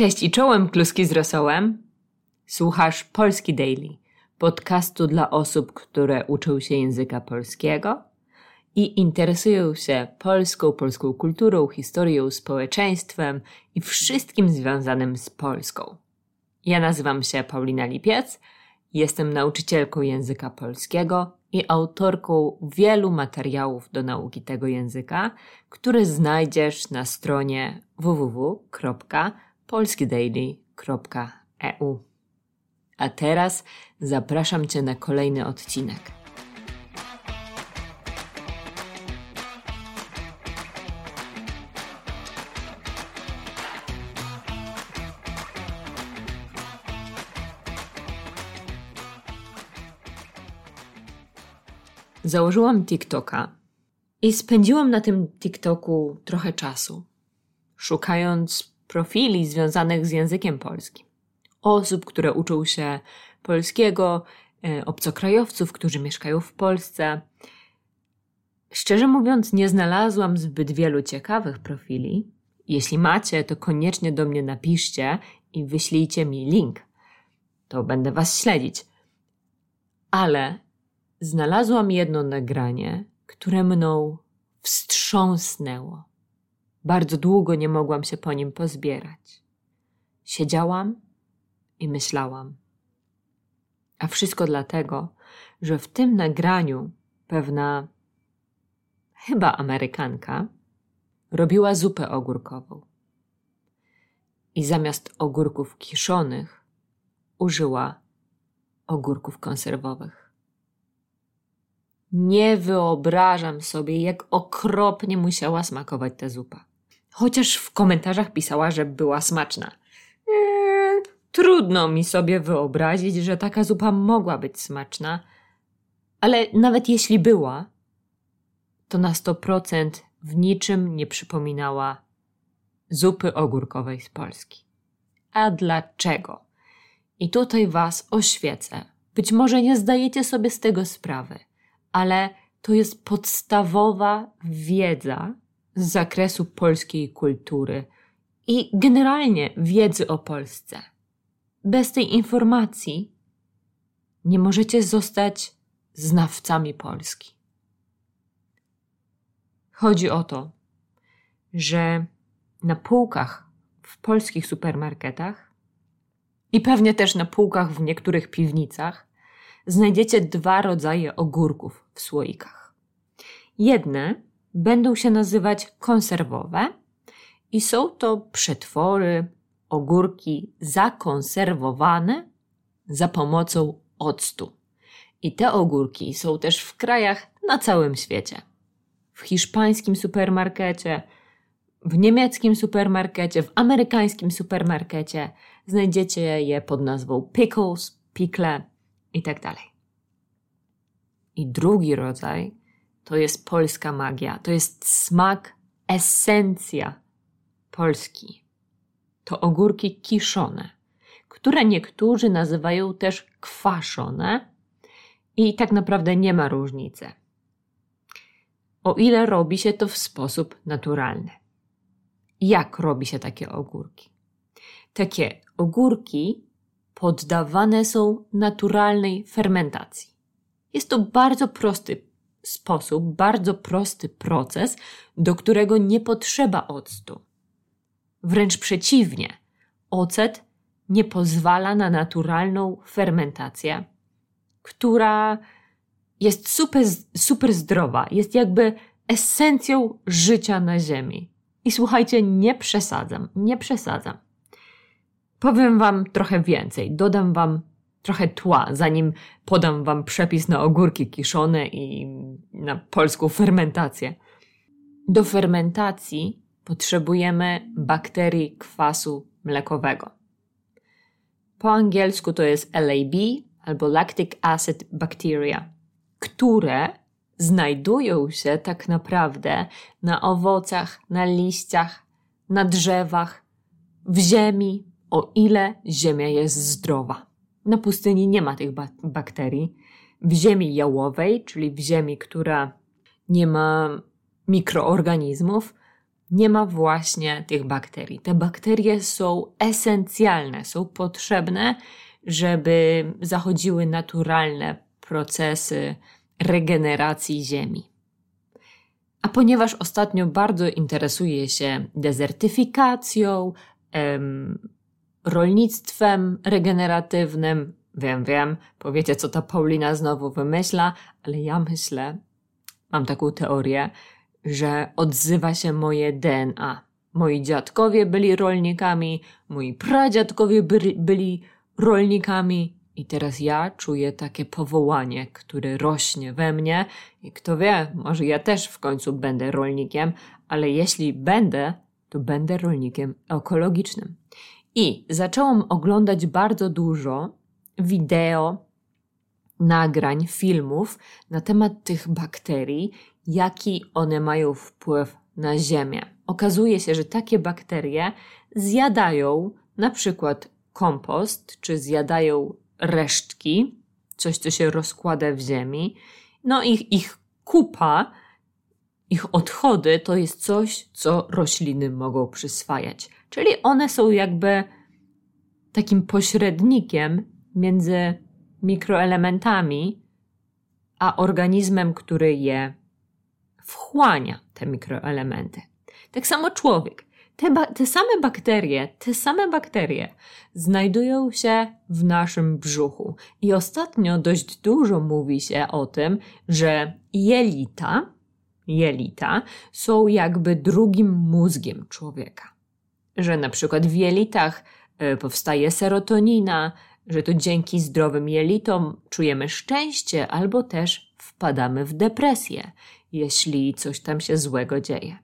Cześć i czołem kluski z rosołem. Słuchasz Polski Daily, podcastu dla osób, które uczą się języka polskiego i interesują się polską, polską kulturą, historią, społeczeństwem i wszystkim związanym z Polską. Ja nazywam się Paulina Lipiec, jestem nauczycielką języka polskiego i autorką wielu materiałów do nauki tego języka, które znajdziesz na stronie www.polskidaily.eu. A teraz zapraszam Cię na kolejny odcinek. Założyłam TikToka i spędziłam na tym TikToku trochę czasu, szukając profili związanych z językiem polskim. Osób, które uczą się polskiego, e, obcokrajowców, którzy mieszkają w Polsce. Szczerze mówiąc, nie znalazłam zbyt wielu ciekawych profili. Jeśli macie, to koniecznie do mnie napiszcie i wyślijcie mi link. To będę Was śledzić. Ale znalazłam jedno nagranie, które mną wstrząsnęło. Bardzo długo nie mogłam się po nim pozbierać. Siedziałam i myślałam. A wszystko dlatego, że w tym nagraniu pewna, chyba Amerykanka, robiła zupę ogórkową. I zamiast ogórków kiszonych użyła ogórków konserwowych. Nie wyobrażam sobie, jak okropnie musiała smakować ta zupa. Chociaż w komentarzach pisała, że była smaczna. Eee, trudno mi sobie wyobrazić, że taka zupa mogła być smaczna, ale nawet jeśli była, to na 100% w niczym nie przypominała zupy ogórkowej z Polski. A dlaczego? I tutaj Was oświecę. Być może nie zdajecie sobie z tego sprawy ale to jest podstawowa wiedza z zakresu polskiej kultury i generalnie wiedzy o Polsce. Bez tej informacji nie możecie zostać znawcami Polski. Chodzi o to, że na półkach w polskich supermarketach i pewnie też na półkach w niektórych piwnicach znajdziecie dwa rodzaje ogórków w słoikach. Jedne będą się nazywać konserwowe i są to przetwory, ogórki zakonserwowane za pomocą octu. I te ogórki są też w krajach na całym świecie. W hiszpańskim supermarkecie, w niemieckim supermarkecie, w amerykańskim supermarkecie znajdziecie je pod nazwą pickles, pickle i tak. I drugi rodzaj to jest polska magia. To jest smak, esencja Polski. To ogórki kiszone, które niektórzy nazywają też kwaszone i tak naprawdę nie ma różnicy. O ile robi się to w sposób naturalny. Jak robi się takie ogórki? Takie ogórki poddawane są naturalnej fermentacji. Jest to bardzo prosty sposób, bardzo prosty proces, do którego nie potrzeba octu. Wręcz przeciwnie, ocet nie pozwala na naturalną fermentację, która jest super, super zdrowa, jest jakby esencją życia na Ziemi. I słuchajcie, nie przesadzam, nie przesadzam. Powiem Wam trochę więcej, dodam Wam trochę tła, zanim podam Wam przepis na ogórki kiszone i na polską fermentację. Do fermentacji potrzebujemy bakterii kwasu mlekowego. Po angielsku to jest LAB albo lactic acid bacteria, które znajdują się tak naprawdę na owocach, na liściach, na drzewach, w ziemi, o ile ziemia jest zdrowa. Na pustyni nie ma tych bakterii. W ziemi jałowej, czyli w ziemi, która nie ma mikroorganizmów, nie ma właśnie tych bakterii. Te bakterie są esencjalne, są potrzebne, żeby zachodziły naturalne procesy regeneracji ziemi. A ponieważ ostatnio bardzo interesuję się dezertyfikacją, em, rolnictwem regeneratywnym, wiem, wiem, powiecie, co ta Paulina znowu wymyśla, ale ja myślę, mam taką teorię, że odzywa się moje DNA. Moi dziadkowie byli rolnikami, moi pradziadkowie byli, byli rolnikami, i teraz ja czuję takie powołanie, które rośnie we mnie, i kto wie, może ja też w końcu będę rolnikiem, ale jeśli będę, to będę rolnikiem ekologicznym. I zaczęłam oglądać bardzo dużo wideo, nagrań, filmów na temat tych bakterii, jaki one mają wpływ na Ziemię. Okazuje się, że takie bakterie zjadają na przykład kompost, czy zjadają resztki, coś, co się rozkłada w ziemi. No ich, ich kupa, ich odchody to jest coś, co rośliny mogą przyswajać. Czyli one są jakby takim pośrednikiem między mikroelementami a organizmem, który je wchłania, te mikroelementy. Tak samo człowiek. Te, te same bakterie, te same bakterie znajdują się w naszym brzuchu. I ostatnio dość dużo mówi się o tym, że jelita, jelita są jakby drugim mózgiem człowieka. Że na przykład w jelitach e, powstaje serotonina, że to dzięki zdrowym jelitom czujemy szczęście albo też wpadamy w depresję, jeśli coś tam się złego dzieje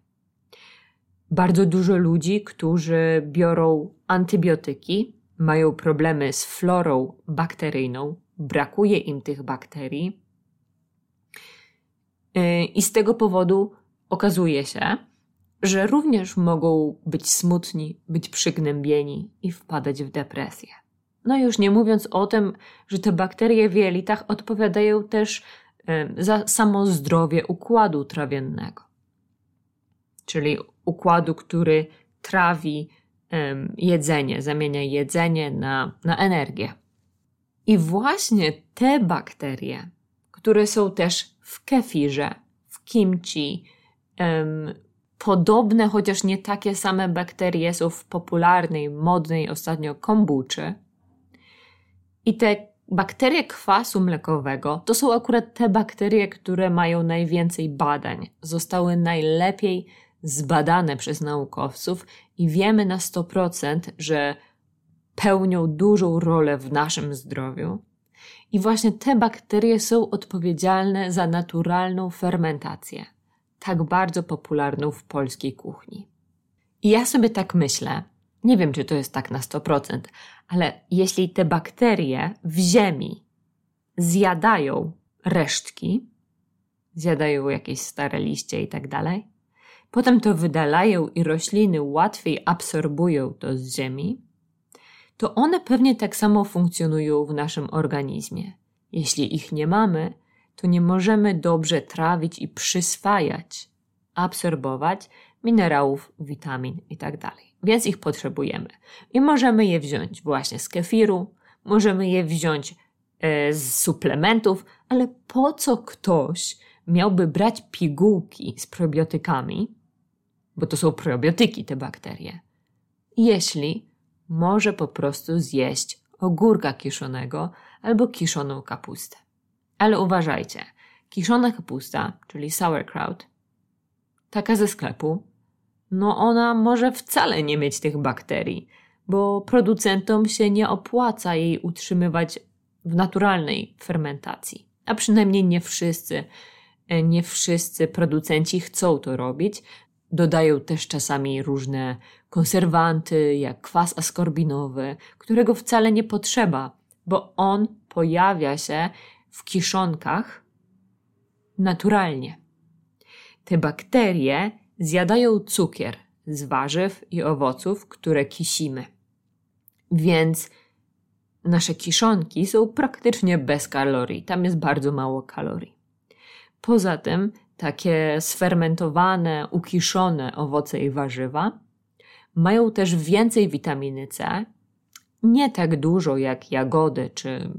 bardzo dużo ludzi, którzy biorą antybiotyki, mają problemy z florą bakteryjną, brakuje im tych bakterii. Y, I z tego powodu okazuje się, że również mogą być smutni, być przygnębieni i wpadać w depresję. No już nie mówiąc o tym, że te bakterie w jelitach odpowiadają też za samo zdrowie układu trawiennego. Czyli układu, który trawi jedzenie, zamienia jedzenie na, na energię. I właśnie te bakterie, które są też w kefirze, w kimchi, podobne, chociaż nie takie same bakterie są w popularnej, modnej ostatnio kombuczy. I te bakterie kwasu mlekowego to są akurat te bakterie, które mają najwięcej badań, zostały najlepiej zbadane przez naukowców i wiemy na 100%, że pełnią dużą rolę w naszym zdrowiu. I właśnie te bakterie są odpowiedzialne za naturalną fermentację, tak bardzo popularną w polskiej kuchni. I ja sobie tak myślę, nie wiem czy to jest tak na 100%, ale jeśli te bakterie w ziemi zjadają resztki, zjadają jakieś stare liście i tak dalej, potem to wydalają i rośliny łatwiej absorbują to z ziemi, to one pewnie tak samo funkcjonują w naszym organizmie. Jeśli ich nie mamy, to nie możemy dobrze trawić i przyswajać, absorbować minerałów, witamin itd. Tak Więc ich potrzebujemy. I możemy je wziąć właśnie z kefiru, możemy je wziąć e, z suplementów, ale po co ktoś miałby brać pigułki z probiotykami, bo to są probiotyki te bakterie, jeśli może po prostu zjeść ogórka kiszonego albo kiszoną kapustę. Ale uważajcie, kiszona kapusta, czyli sauerkraut, taka ze sklepu, no ona może wcale nie mieć tych bakterii, bo producentom się nie opłaca jej utrzymywać w naturalnej fermentacji. A przynajmniej nie wszyscy, nie wszyscy producenci chcą to robić, Dodają też czasami różne konserwanty, jak kwas askorbinowy, którego wcale nie potrzeba, bo on pojawia się w kiszonkach naturalnie. Te bakterie zjadają cukier z warzyw i owoców, które kisimy. Więc nasze kiszonki są praktycznie bez kalorii. Tam jest bardzo mało kalorii. Poza tym takie sfermentowane, ukiszone owoce i warzywa mają też więcej witaminy C, nie tak dużo jak jagody czy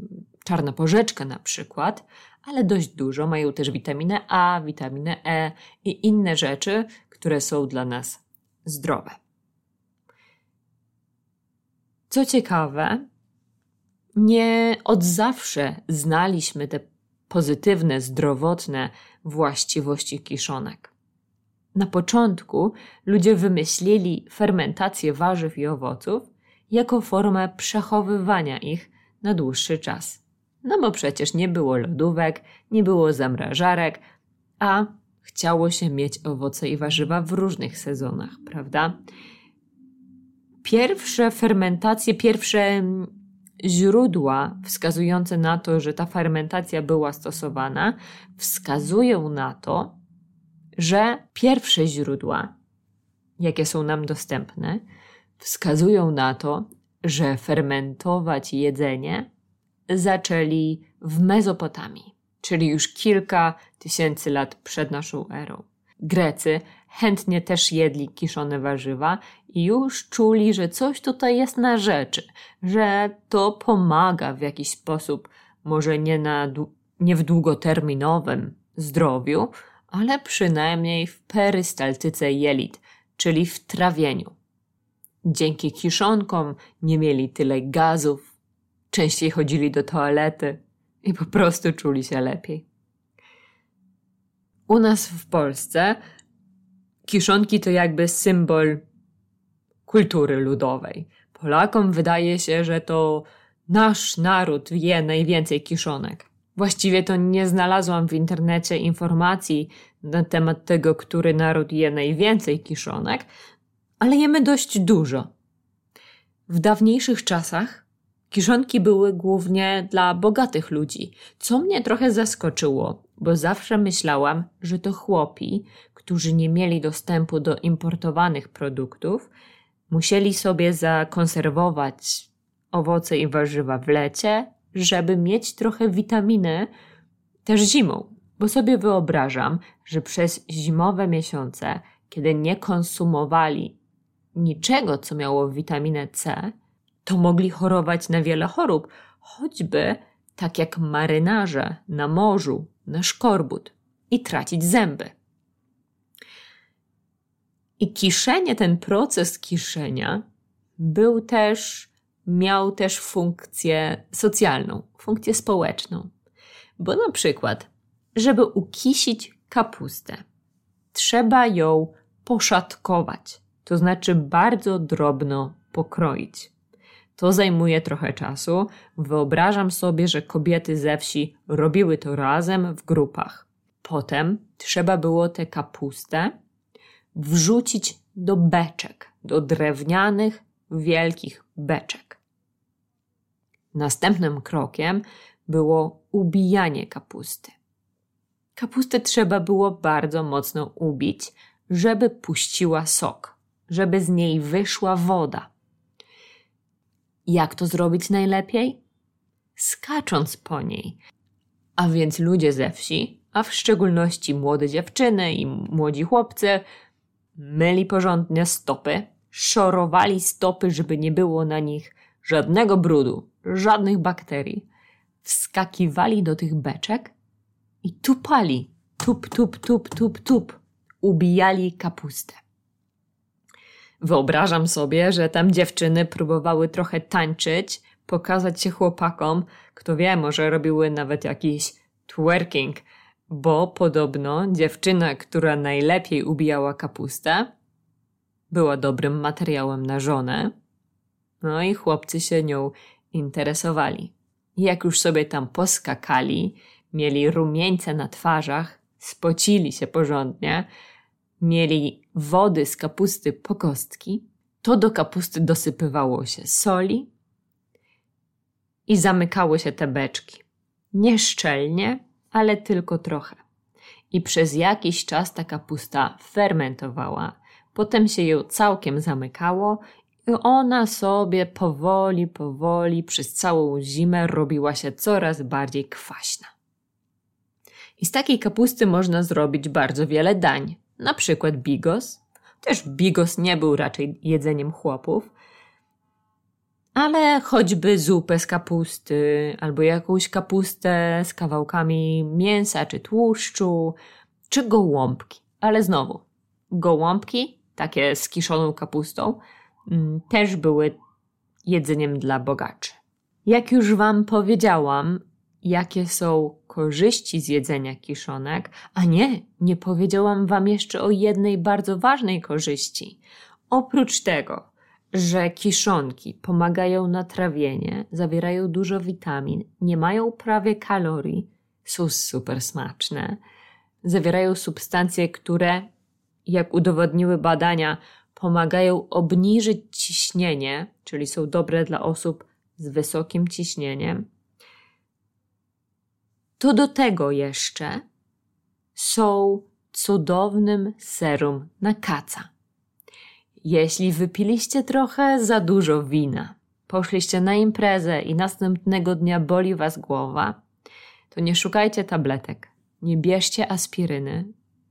czarna porzeczka na przykład, ale dość dużo. Mają też witaminę A, witaminę E i inne rzeczy, które są dla nas zdrowe. Co ciekawe, nie od zawsze znaliśmy te pozytywne, zdrowotne właściwości kiszonek. Na początku ludzie wymyślili fermentację warzyw i owoców jako formę przechowywania ich na dłuższy czas. No bo przecież nie było lodówek, nie było zamrażarek, a chciało się mieć owoce i warzywa w różnych sezonach, prawda? Pierwsze fermentacje, pierwsze mm, źródła wskazujące na to, że ta fermentacja była stosowana, wskazują na to, że pierwsze źródła, jakie są nam dostępne, wskazują na to, że fermentować jedzenie zaczęli w Mezopotamii, czyli już kilka tysięcy lat przed naszą erą. Grecy chętnie też jedli kiszone warzywa i już czuli, że coś tutaj jest na rzeczy, że to pomaga w jakiś sposób, może nie, na, nie w długoterminowym zdrowiu, ale przynajmniej w perystaltyce jelit, czyli w trawieniu. Dzięki kiszonkom nie mieli tyle gazów, częściej chodzili do toalety i po prostu czuli się lepiej. U nas w Polsce kiszonki to jakby symbol kultury ludowej. Polakom wydaje się, że to nasz naród je najwięcej kiszonek. Właściwie to nie znalazłam w internecie informacji na temat tego, który naród je najwięcej kiszonek, ale jemy dość dużo. W dawniejszych czasach kiszonki były głównie dla bogatych ludzi, co mnie trochę zaskoczyło, bo zawsze myślałam, że to chłopi, którzy nie mieli dostępu do importowanych produktów, musieli sobie zakonserwować owoce i warzywa w lecie, żeby mieć trochę witaminy też zimą. Bo sobie wyobrażam, że przez zimowe miesiące, kiedy nie konsumowali niczego, co miało witaminę C, to mogli chorować na wiele chorób, choćby tak jak marynarze na morzu, na szkorbut i tracić zęby. I kiszenie, ten proces kiszenia był też, miał też funkcję socjalną, funkcję społeczną. Bo na przykład, żeby ukisić kapustę, trzeba ją poszatkować, to znaczy bardzo drobno pokroić. To zajmuje trochę czasu. Wyobrażam sobie, że kobiety ze wsi robiły to razem w grupach. Potem trzeba było tę kapustę wrzucić do beczek, do drewnianych, wielkich beczek. Następnym krokiem było ubijanie kapusty. Kapustę trzeba było bardzo mocno ubić, żeby puściła sok, żeby z niej wyszła woda. Jak to zrobić najlepiej? Skacząc po niej. A więc ludzie ze wsi, a w szczególności młode dziewczyny i młodzi chłopcy, myli porządnie stopy, szorowali stopy, żeby nie było na nich żadnego brudu, żadnych bakterii. Wskakiwali do tych beczek i tupali. Tup, tup, tup, tup, tup. Ubijali kapustę. Wyobrażam sobie, że tam dziewczyny próbowały trochę tańczyć, pokazać się chłopakom, kto wie, może robiły nawet jakiś twerking, bo podobno dziewczyna, która najlepiej ubijała kapustę, była dobrym materiałem na żonę, no i chłopcy się nią interesowali. Jak już sobie tam poskakali, mieli rumieńce na twarzach, spocili się porządnie, mieli wody z kapusty po kostki, to do kapusty dosypywało się soli i zamykały się te beczki. Nieszczelnie, ale tylko trochę. I przez jakiś czas ta kapusta fermentowała, potem się ją całkiem zamykało i ona sobie powoli, powoli przez całą zimę robiła się coraz bardziej kwaśna. I z takiej kapusty można zrobić bardzo wiele dań, na przykład bigos. Też bigos nie był raczej jedzeniem chłopów, ale choćby zupę z kapusty, albo jakąś kapustę z kawałkami mięsa czy tłuszczu, czy gołąbki. Ale znowu, gołąbki, takie z kiszoną kapustą, mm, też były jedzeniem dla bogaczy. Jak już Wam powiedziałam, jakie są korzyści z jedzenia kiszonek, a nie, nie powiedziałam Wam jeszcze o jednej bardzo ważnej korzyści. Oprócz tego, że kiszonki pomagają na trawienie, zawierają dużo witamin, nie mają prawie kalorii, są super smaczne, zawierają substancje, które, jak udowodniły badania, pomagają obniżyć ciśnienie, czyli są dobre dla osób z wysokim ciśnieniem. To do tego jeszcze są cudownym serum na kaca. Jeśli wypiliście trochę za dużo wina, poszliście na imprezę i następnego dnia boli was głowa, to nie szukajcie tabletek, nie bierzcie aspiryny,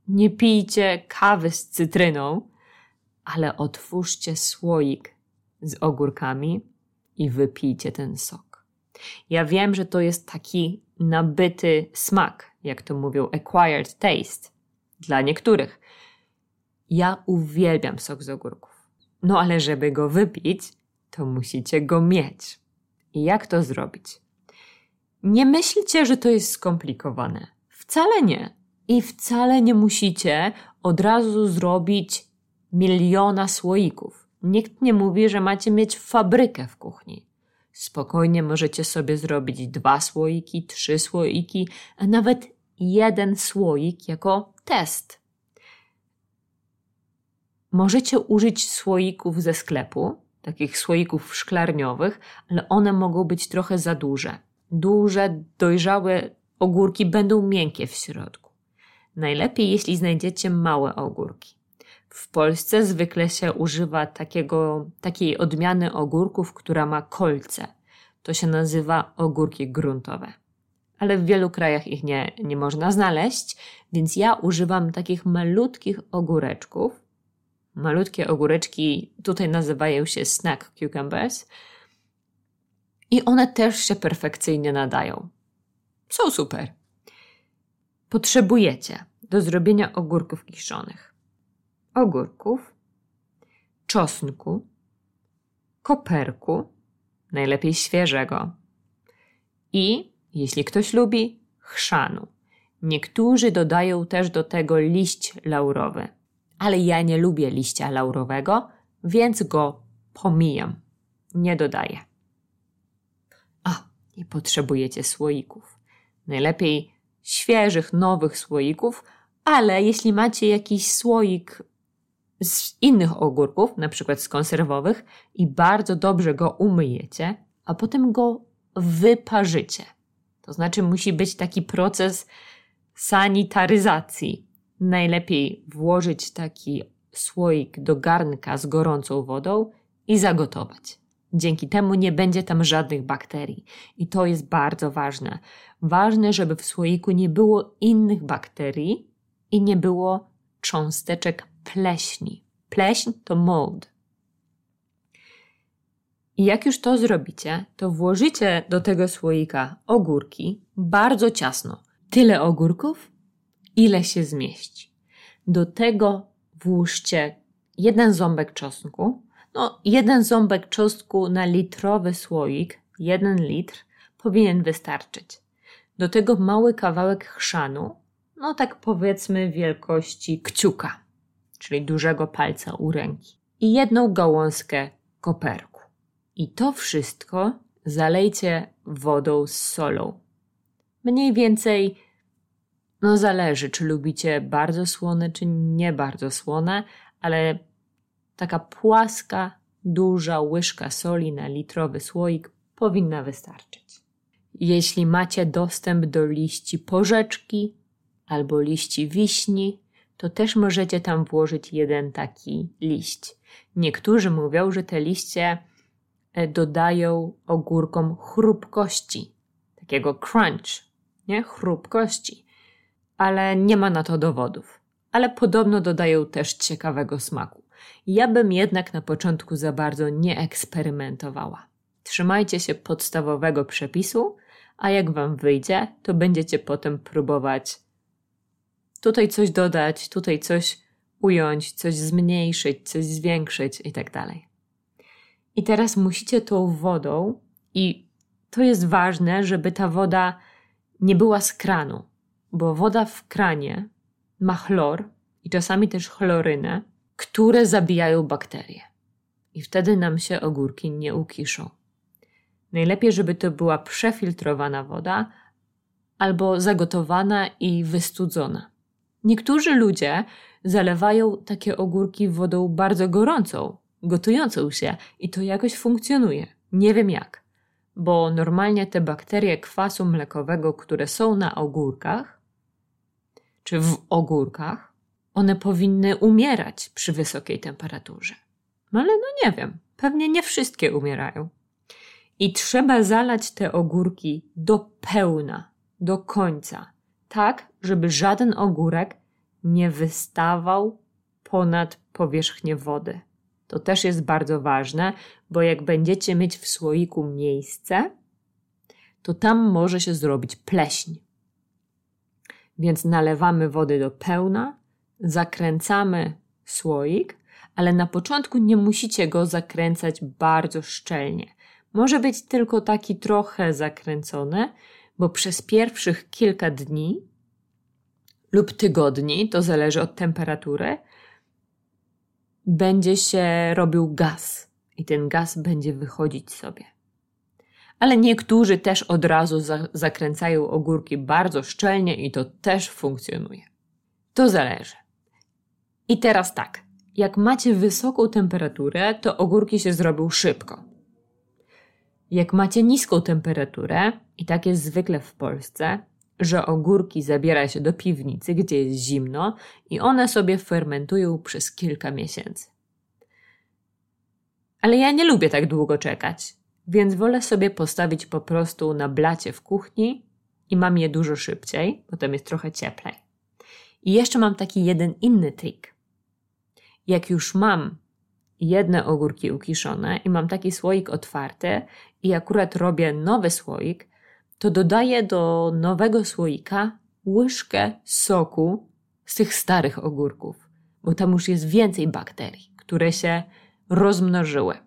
nie pijcie kawy z cytryną, ale otwórzcie słoik z ogórkami i wypijcie ten sok. Ja wiem, że to jest taki nabyty smak, jak to mówią, acquired taste dla niektórych. Ja uwielbiam sok z ogórków. No ale żeby go wypić, to musicie go mieć. I jak to zrobić? Nie myślcie, że to jest skomplikowane. Wcale nie. I wcale nie musicie od razu zrobić miliona słoików. Nikt nie mówi, że macie mieć fabrykę w kuchni. Spokojnie możecie sobie zrobić dwa słoiki, trzy słoiki, a nawet jeden słoik jako test. Możecie użyć słoików ze sklepu, takich słoików szklarniowych, ale one mogą być trochę za duże. Duże, dojrzałe ogórki będą miękkie w środku. Najlepiej, jeśli znajdziecie małe ogórki. W Polsce zwykle się używa takiego, takiej odmiany ogórków, która ma kolce. To się nazywa ogórki gruntowe. Ale w wielu krajach ich nie, nie można znaleźć, więc ja używam takich malutkich ogóreczków. Malutkie ogóreczki tutaj nazywają się snack cucumbers. I one też się perfekcyjnie nadają. Są super. Potrzebujecie do zrobienia ogórków kiszonych ogórków, czosnku, koperku, najlepiej świeżego i, jeśli ktoś lubi, chrzanu. Niektórzy dodają też do tego liść laurowy, ale ja nie lubię liścia laurowego, więc go pomijam. Nie dodaję. A, i potrzebujecie słoików. Najlepiej świeżych, nowych słoików, ale jeśli macie jakiś słoik z innych ogórków, na przykład z konserwowych, i bardzo dobrze go umyjecie, a potem go wyparzycie. To znaczy, musi być taki proces sanitaryzacji. Najlepiej włożyć taki słoik do garnka z gorącą wodą i zagotować. Dzięki temu nie będzie tam żadnych bakterii. I to jest bardzo ważne. Ważne, żeby w słoiku nie było innych bakterii i nie było cząsteczek pleśni. Pleśń to mold. I jak już to zrobicie, to włożycie do tego słoika ogórki bardzo ciasno. Tyle ogórków, ile się zmieści. Do tego włóżcie jeden ząbek czosnku. No, jeden ząbek czosnku na litrowy słoik, jeden litr, powinien wystarczyć. Do tego mały kawałek chrzanu, no tak powiedzmy wielkości kciuka czyli dużego palca u ręki, i jedną gałązkę koperku. I to wszystko zalejcie wodą z solą. Mniej więcej, no zależy, czy lubicie bardzo słone, czy nie bardzo słone, ale taka płaska, duża łyżka soli na litrowy słoik powinna wystarczyć. Jeśli macie dostęp do liści porzeczki albo liści wiśni, to też możecie tam włożyć jeden taki liść. Niektórzy mówią, że te liście e, dodają ogórkom chrupkości, takiego crunch, nie? Chrupkości. ale nie ma na to dowodów. Ale podobno dodają też ciekawego smaku. Ja bym jednak na początku za bardzo nie eksperymentowała. Trzymajcie się podstawowego przepisu, a jak wam wyjdzie, to będziecie potem próbować tutaj coś dodać, tutaj coś ująć, coś zmniejszyć, coś zwiększyć i tak dalej. I teraz musicie tą wodą, i to jest ważne, żeby ta woda nie była z kranu, bo woda w kranie ma chlor i czasami też chlorynę, które zabijają bakterie. I wtedy nam się ogórki nie ukiszą. Najlepiej, żeby to była przefiltrowana woda albo zagotowana i wystudzona. Niektórzy ludzie zalewają takie ogórki wodą bardzo gorącą, gotującą się i to jakoś funkcjonuje. Nie wiem jak, bo normalnie te bakterie kwasu mlekowego, które są na ogórkach, czy w ogórkach, one powinny umierać przy wysokiej temperaturze. No ale no nie wiem, pewnie nie wszystkie umierają. I trzeba zalać te ogórki do pełna, do końca, tak, żeby żaden ogórek nie wystawał ponad powierzchnię wody. To też jest bardzo ważne, bo jak będziecie mieć w słoiku miejsce, to tam może się zrobić pleśń. Więc nalewamy wody do pełna, zakręcamy słoik, ale na początku nie musicie go zakręcać bardzo szczelnie. Może być tylko taki trochę zakręcony, bo przez pierwszych kilka dni lub tygodni, to zależy od temperatury, będzie się robił gaz i ten gaz będzie wychodzić sobie. Ale niektórzy też od razu za zakręcają ogórki bardzo szczelnie i to też funkcjonuje. To zależy. I teraz tak, jak macie wysoką temperaturę, to ogórki się zrobią szybko. Jak macie niską temperaturę, i tak jest zwykle w Polsce, że ogórki zabiera się do piwnicy, gdzie jest zimno i one sobie fermentują przez kilka miesięcy. Ale ja nie lubię tak długo czekać, więc wolę sobie postawić po prostu na blacie w kuchni i mam je dużo szybciej, bo tam jest trochę cieplej. I jeszcze mam taki jeden inny trik. Jak już mam jedne ogórki ukiszone i mam taki słoik otwarty i akurat robię nowy słoik, to dodaję do nowego słoika łyżkę soku z tych starych ogórków, bo tam już jest więcej bakterii, które się rozmnożyły.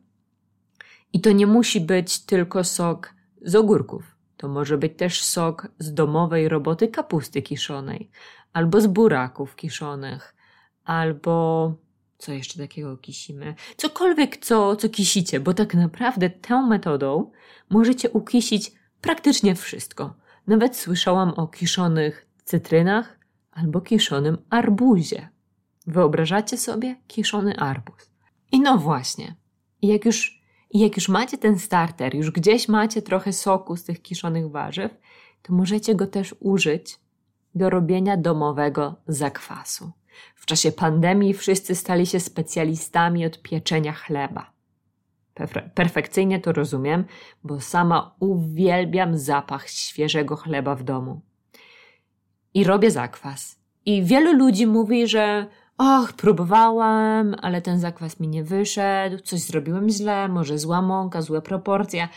I to nie musi być tylko sok z ogórków. To może być też sok z domowej roboty kapusty kiszonej, albo z buraków kiszonych, albo co jeszcze takiego kisimy? Cokolwiek, co, co kisicie, bo tak naprawdę tą metodą możecie ukisić praktycznie wszystko. Nawet słyszałam o kiszonych cytrynach albo kiszonym arbuzie. Wyobrażacie sobie kiszony arbuz? I no właśnie, jak już, jak już macie ten starter, już gdzieś macie trochę soku z tych kiszonych warzyw, to możecie go też użyć do robienia domowego zakwasu. W czasie pandemii wszyscy stali się specjalistami od pieczenia chleba. Perfekcyjnie to rozumiem, bo sama uwielbiam zapach świeżego chleba w domu. I robię zakwas. I wielu ludzi mówi, że och, próbowałam, ale ten zakwas mi nie wyszedł, coś zrobiłem źle, może zła mąka, złe proporcje.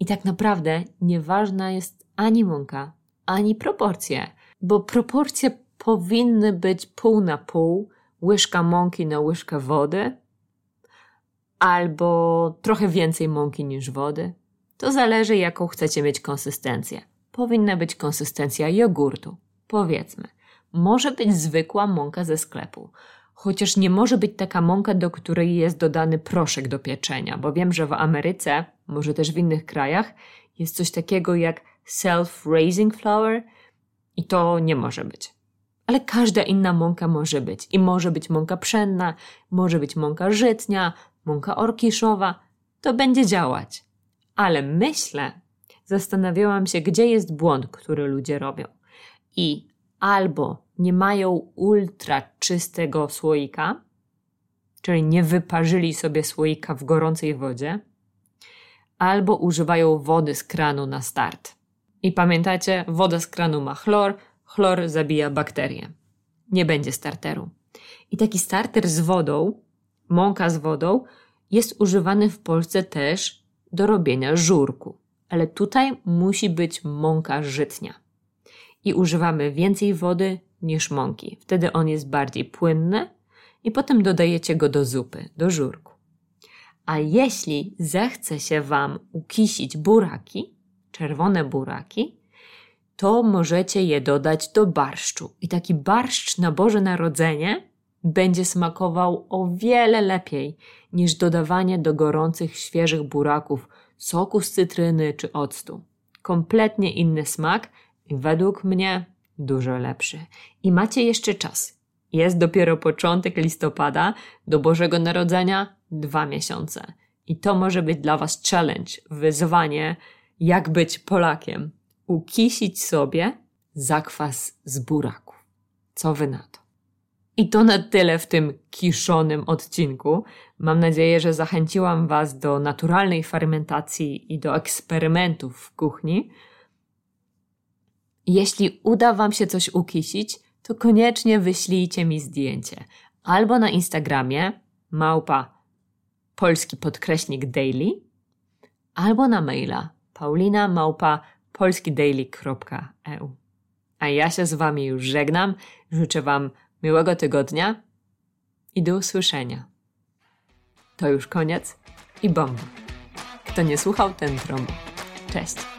I tak naprawdę nieważna jest ani mąka, ani proporcje, bo proporcje powinny być pół na pół, łyżka mąki na łyżkę wody, albo trochę więcej mąki niż wody. To zależy, jaką chcecie mieć konsystencję. Powinna być konsystencja jogurtu, powiedzmy. Może być zwykła mąka ze sklepu, chociaż nie może być taka mąka, do której jest dodany proszek do pieczenia, bo wiem, że w Ameryce, może też w innych krajach, jest coś takiego jak self-raising flour i to nie może być. Ale każda inna mąka może być. I może być mąka pszenna, może być mąka żytnia, mąka orkiszowa. To będzie działać. Ale myślę, zastanawiałam się, gdzie jest błąd, który ludzie robią. I albo nie mają ultra czystego słoika, czyli nie wyparzyli sobie słoika w gorącej wodzie, albo używają wody z kranu na start. I pamiętacie, woda z kranu ma chlor, Chlor zabija bakterie. Nie będzie starteru. I taki starter z wodą, mąka z wodą, jest używany w Polsce też do robienia żurku. Ale tutaj musi być mąka żytnia. I używamy więcej wody niż mąki. Wtedy on jest bardziej płynny i potem dodajecie go do zupy, do żurku. A jeśli zechce się Wam ukisić buraki, czerwone buraki, to możecie je dodać do barszczu. I taki barszcz na Boże Narodzenie będzie smakował o wiele lepiej niż dodawanie do gorących, świeżych buraków soku z cytryny czy octu. Kompletnie inny smak i według mnie dużo lepszy. I macie jeszcze czas. Jest dopiero początek listopada, do Bożego Narodzenia dwa miesiące. I to może być dla Was challenge, wyzwanie, jak być Polakiem. Ukisić sobie zakwas z buraków. Co Wy na to? I to na tyle w tym kiszonym odcinku. Mam nadzieję, że zachęciłam Was do naturalnej fermentacji i do eksperymentów w kuchni. Jeśli uda Wam się coś ukisić, to koniecznie wyślijcie mi zdjęcie albo na Instagramie małpa polski podkreśnik daily, albo na maila paulina małpa polskidaily.eu. A ja się z Wami już żegnam. Życzę Wam miłego tygodnia i do usłyszenia. To już koniec i bomba. Kto nie słuchał, ten trąba. Cześć.